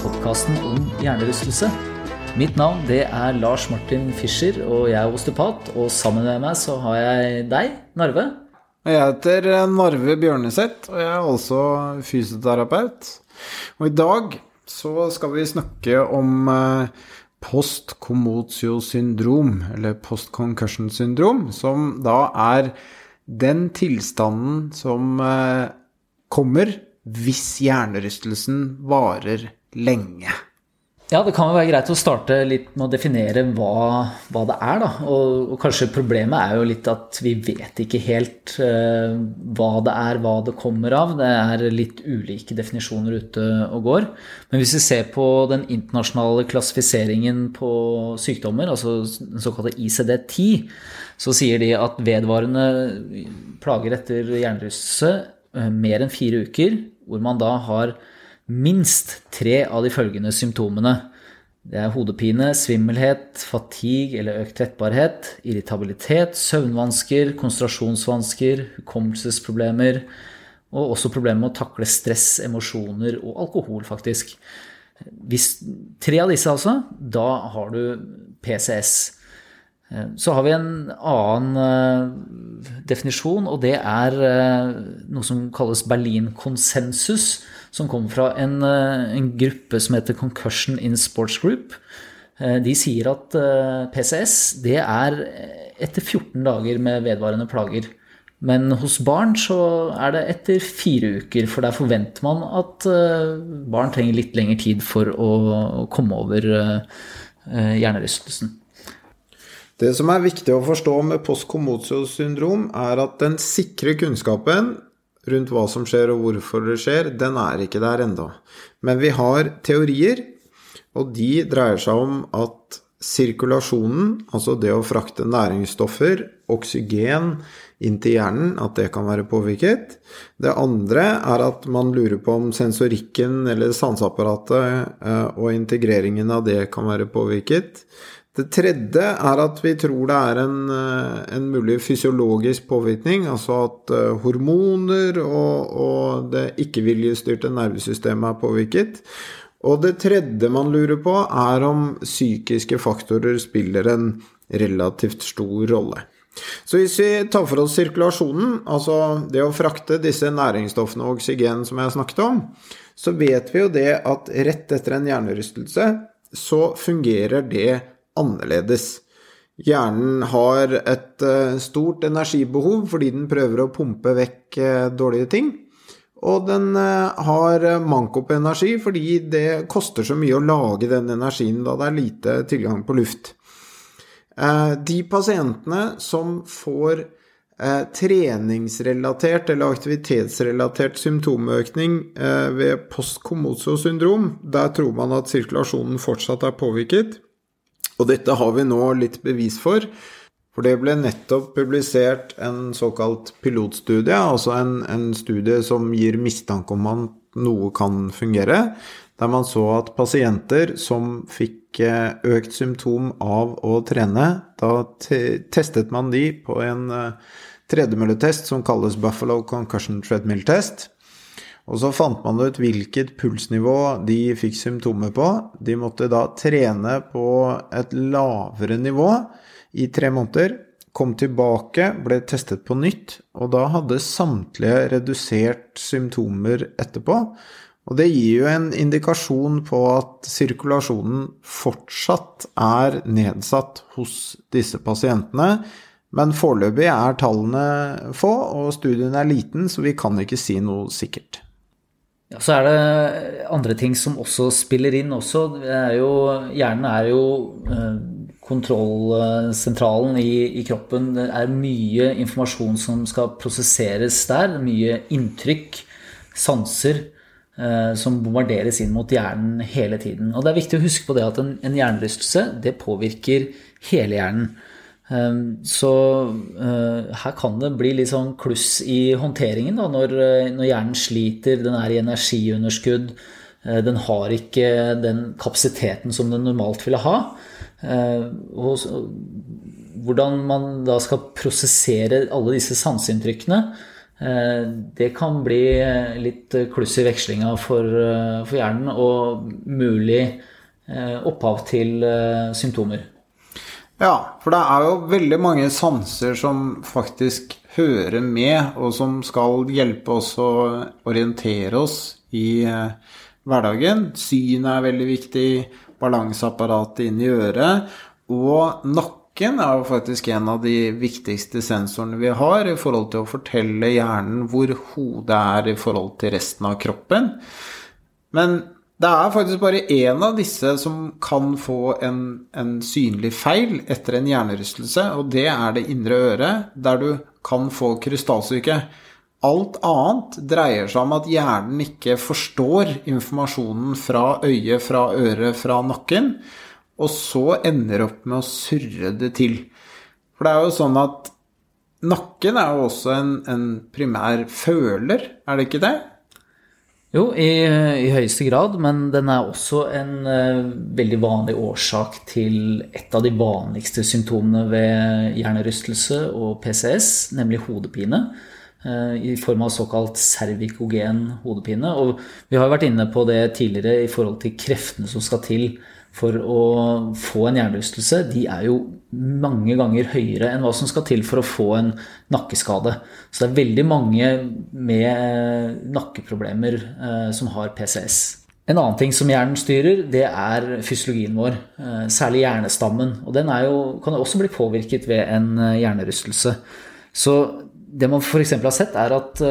podkasten om hjernerystelse. Mitt navn det er Lars Martin Fischer, og jeg er osteopat. Og sammen med meg så har jeg deg, Narve. Jeg heter Narve Bjørneseth, og jeg er også fysioterapeut. Og i dag så skal vi snakke om postkommotiosyndrom, post-commotio-syndrom, eller post-concussion-syndrom, som da er den tilstanden som eh, kommer hvis hjernerystelsen varer lenge. Ja, det kan jo være greit å starte litt med å definere hva, hva det er, da. Og, og, kanskje problemet er jo litt at vi vet ikke helt uh, hva det er, hva det kommer av. Det er litt ulike definisjoner ute og går. Men hvis vi ser på den internasjonale klassifiseringen på sykdommer, altså den såkalte ICD-10, så sier de at vedvarende plager etter hjernerystelse uh, mer enn fire uker, hvor man da har minst tre av de følgende symptomene. Det er hodepine, svimmelhet, fatigue eller økt tettbarhet, irritabilitet, søvnvansker, konsentrasjonsvansker, hukommelsesproblemer og også problemer med å takle stress, emosjoner og alkohol, faktisk. Hvis tre av disse, altså, da har du PCS. Eh, så har vi en annen eh, definisjon, og det er eh, noe som kalles Berlin-konsensus, som kommer fra en, en, gruppe som heter Concussion in Sports Group. De sier at PCS det er etter 14 dager med vedvarende plager. Men hos barn så er det etter fire uker, for der forventer man at barn trenger litt lengre tid for å komme over hjernerystelsen. Det som er viktig å forstå med post-commotio-syndrom, er at den sikre kunnskapen rundt hva som skjer og hvorfor det skjer, den er ikke der enda. Men vi har teorier, og de dreier seg om at sirkulasjonen, altså det å frakte næringsstoffer, oksygen, inn til hjernen, at det kan være påvirket. Det andre er at man lurer på om sensorikken eller sanseapparatet eh, og integreringen av det kan være påvirket. Det tredje er at vi tror det er en, eh, en mulig fysiologisk påvirkning, altså at eh, hormoner og, og det ikke-viljestyrte nervesystemet er påvirket. Og det tredje man lurer på, er om psykiske faktorer spiller en relativt stor rolle. Så hvis vi tar for oss sirkulasjonen, altså det å frakte disse næringsstoffene og oksygen som jeg snakket om, så vet vi jo det at rett etter en hjernerystelse så fungerer det annerledes. Hjernen har et eh, stort energibehov fordi den prøver å pumpe vekk eh, dårlige ting. Og den eh, har manko på energi fordi det koster så mye å lage den energien da det er lite tilgang på luft. De pasientene som får treningsrelatert eller aktivitetsrelatert symptomøkning ved postkommotio-syndrom, der tror man at sirkulasjonen fortsatt er påvirket. Og dette har vi nå litt bevis for. For det ble nettopp publisert en såkalt pilotstudie, altså en, en studie som gir mistanke om at noe kan fungere, der man så at pasienter som fikk eh, økt symptom av å trene, da te testet man de på en uh, tredemølletest som kalles Buffalo Concussion Treadmill Test. Og så fant man ut hvilket pulsnivå de fikk symptomer på. De måtte da trene på et lavere nivå i tre måneder. Kom tilbake, ble testet på nytt, og da hadde samtlige redusert symptomer etterpå. Og det gir jo en indikasjon på at sirkulasjonen fortsatt er nedsatt hos disse pasientene. Men foreløpig er tallene få, og studien er liten, så vi kan ikke si noe sikkert. Ja, så er det andre ting som også spiller inn også. Er jo, hjernen er jo eh, kontrollsentralen i, i, kroppen. Det er mye informasjon som skal prosesseres der. Mye inntrykk, sanser. som bombarderes inn mot hjernen hele tiden. Og det er viktig å huske på det at en, en hjernerystelse det påvirker hele hjernen. Så her kan det bli litt sånn kluss i håndteringen da, når, når hjernen sliter, den er i energiunderskudd, den har ikke den kapasiteten som den normalt ville ha. Og hvordan man da skal prosessere alle disse sanseinntrykkene, eh, det kan bli eh, litt kluss i vekslinga for, eh, for, hjernen, og mulig opphav til symptomer. Ja, for det er jo veldig mange sanser som faktisk hører med, og som skal hjelpe oss å orientere oss i hverdagen. Syn er veldig viktig, balanseapparatet inn i øret, og nakken er jo faktisk en av de viktigste sensorene vi har i forhold til å fortelle hjernen hvor hodet er i forhold til resten av kroppen. Men det er faktisk bare én av disse som kan få en, en, synlig feil etter en hjernerystelse, og det er det indre øret, der du kan få krystallsyke. Alt annet dreier seg om at hjernen ikke forstår informasjonen fra øyet, fra øret, fra nakken og så ender opp med å surre det til. For det er jo sånn at nakken er jo også en, en primær føler, er det ikke det? Jo, i, i, høyeste grad, men den er også en uh, veldig vanlig årsak til et av de vanligste symptomene ved hjernerystelse og PCS, nemlig hodepine. Uh, I form av såkalt cervikogen hodepine. Og vi har vært inne på det tidligere i forhold til kreftene som skal til for å få en hjernerystelse, de er jo mange ganger høyere enn hva som skal til for å få en nakkeskade. Så det er veldig mange med nakkeproblemer eh, som har PCS. En annen ting som hjernen styrer, det er fysiologien vår. Eh, særlig hjernestammen. Og den jo, kan jo også bli påvirket ved en eh, hjernerystelse. Så det man f.eks. har sett, er at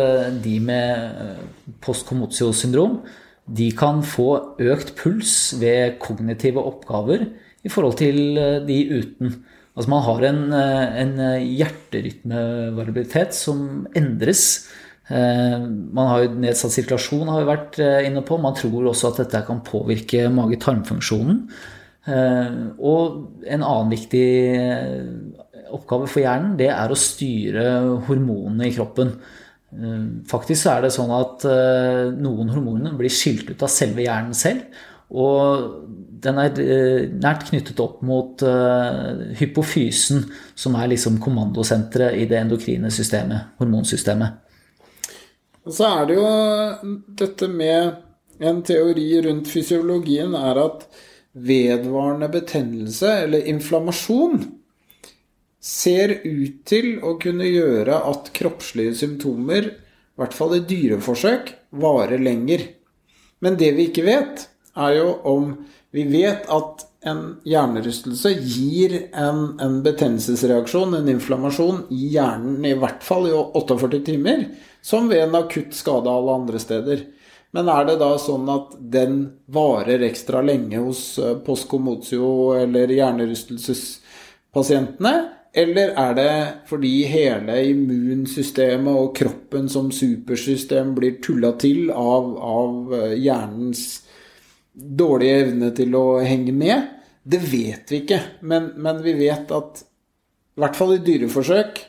de med eh, postkomotio-syndrom de kan få økt puls ved kognitive oppgaver i forhold til eh, de uten. Altså man har en, eh, en hjerterytmevariabilitet som endres. Eh, man har jo nedsatt sirkulasjon, har vi vært inne på. Man tror også at dette kan påvirke mage-tarmfunksjonen. Og en annen viktig oppgave for hjernen, det er å styre hormonene i kroppen. Eh, faktisk så er det sånn at eh, noen hormoner blir skilt ut av selve hjernen selv. Og den er eh, nært knyttet opp mot hypofysen, som er liksom kommandosenteret i det endokrine systemet, hormonsystemet. Og så er det jo dette med en teori rundt fysiologien er at vedvarende betennelse, eller inflammasjon, ser ut til å kunne gjøre at kroppslige symptomer, i hvert fall i dyreforsøk, varer lenger. Men det vi ikke vet, er jo om Vi vet at en hjernerystelse gir en, en betennelsesreaksjon, en inflammasjon, i hjernen i hvert fall i 48 timer, som ved en akutt skade alle andre steder. Men er det da sånn at den varer ekstra lenge hos eh, postkomotio eller hjernerystelsespasientene? Eller er det fordi hele immunsystemet og kroppen som supersystem blir tulla til av, av eh, hjernens dårlige evne til å henge med? Det vet vi ikke, men, men vi vet at i hvert fall i dyreforsøk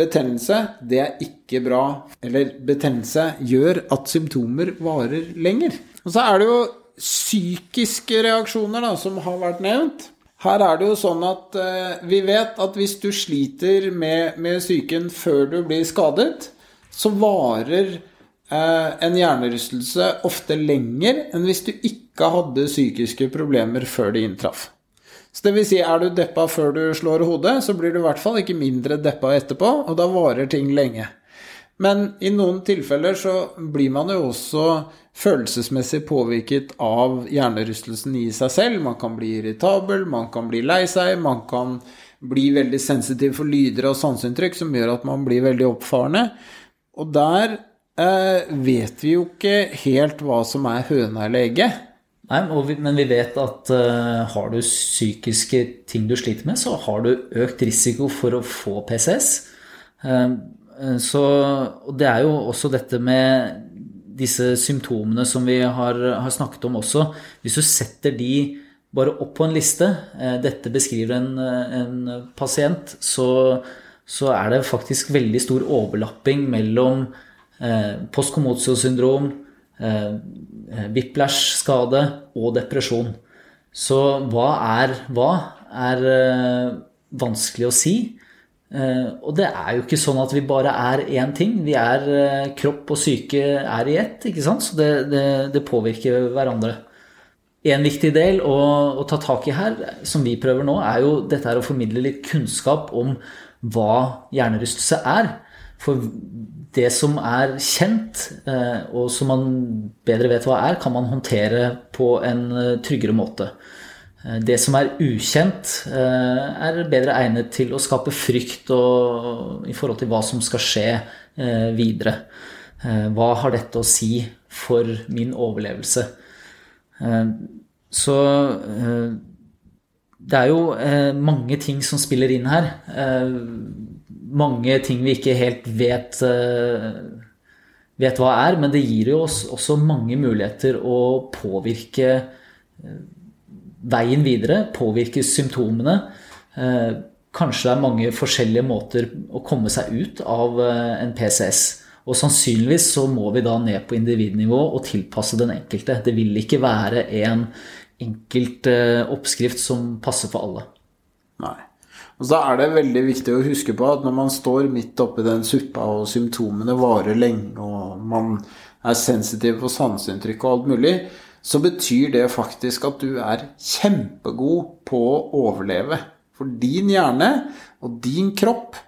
Betennelse, det er ikke bra. Eller betennelse gjør at symptomer varer lenger. Og så er det jo psykiske reaksjoner da, som har vært nevnt. Her er det jo sånn at eh, vi vet at hvis du sliter med, med psyken før du blir skadet, så varer eh, en hjernerystelse ofte lenger enn hvis du ikke hadde psykiske problemer før det inntraff. Så det vil si, er du deppa før du slår hodet, så blir du i hvert fall ikke mindre deppa etterpå, og da varer ting lenge. Men i noen tilfeller så blir man jo også følelsesmessig påvirket av hjernerystelsen i seg selv. Man kan bli irritabel, man kan bli lei seg, man kan bli veldig sensitiv for lyder og sanseinntrykk som gjør at man blir veldig oppfarende. Og der eh, vet vi jo ikke helt hva som er høna eller egget. Nei, men vi vet at uh, har du psykiske ting du sliter med, så har du økt risiko for å få PCS. Uh, eh, så, og det er jo også dette med disse symptomene som vi har, har, snakket om også, hvis du setter de bare opp på en liste, eh, dette beskriver en, en pasient, så, så, er det faktisk veldig stor overlapping mellom eh, postkomotiosyndrom, eh, whiplash-skade og depresjon. Så hva er hva? Er eh, vanskelig å si. Eh, og det er jo ikke sånn at vi bare er én ting. Vi er eh, Kropp og syke er i ett, ikke sant? Så det, det, det påvirker hverandre. En viktig del å, å, ta tak i her, som vi prøver nå, er jo dette her å formidle litt kunnskap om hva hjernerystelse er. For det som er kjent, eh, og som man bedre vet hva er, kan man håndtere på en tryggere måte. Eh, det som er ukjent, eh, er bedre egnet til å skape frykt og, i forhold til hva som skal skje eh, videre. Hva har dette å si for min overlevelse? Så det er jo mange ting som spiller inn her. Mange ting vi ikke helt vet, vet hva er, men det gir jo oss også mange muligheter å påvirke veien videre, påvirker symptomene. Eh, kanskje det er mange forskjellige måter å komme seg ut av eh, en PCS. Og sannsynligvis så må vi da ned på individnivå og tilpasse den enkelte. Det vil ikke være en enkelt eh, oppskrift som passer for alle. Nei. Og så er det veldig viktig å huske på at når man står midt oppi den suppa, og symptomene varer lenge, og man er sensitiv på sanseinntrykk og alt mulig, så betyr det faktisk at du er kjempegod på å overleve. For din hjerne og din kropp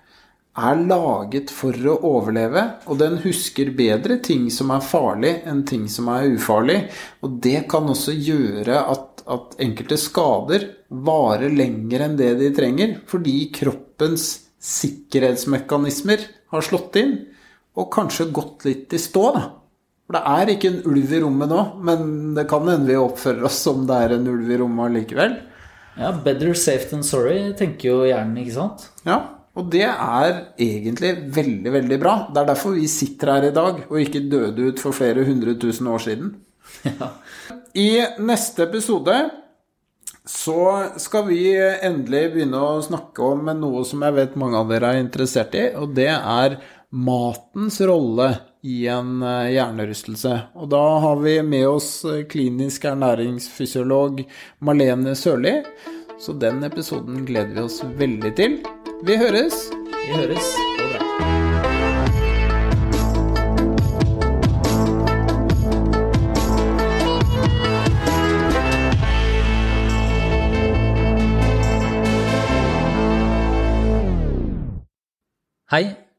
er laget for å overleve, og den husker bedre ting som er farlig, enn ting som er ufarlig. Og det kan også gjøre at, at enkelte skader varer lenger enn det de trenger, fordi kroppens sikkerhetsmekanismer har slått inn, og kanskje gått litt i stå, da. For det er ikke en ulv i rommet nå, men det kan hende vi oppfører oss som det er en ulv i rommet allikevel. Ja, better safe than sorry, tenker jo hjernen, ikke sant? Ja, og det er egentlig veldig, veldig bra. Det er derfor vi sitter her i dag, og ikke døde ut for flere hundre tusen år siden. Ja. I neste episode så skal vi endelig begynne å snakke om noe som jeg vet mange av dere er interessert i, og det er matens rolle i en eh, hjernerystelse. Og da har vi med oss eh, klinisk ernæringsfysiolog Malene Sørli. Så den episoden gleder vi oss veldig til. Vi høres. Vi høres. Ha det bra. Hei,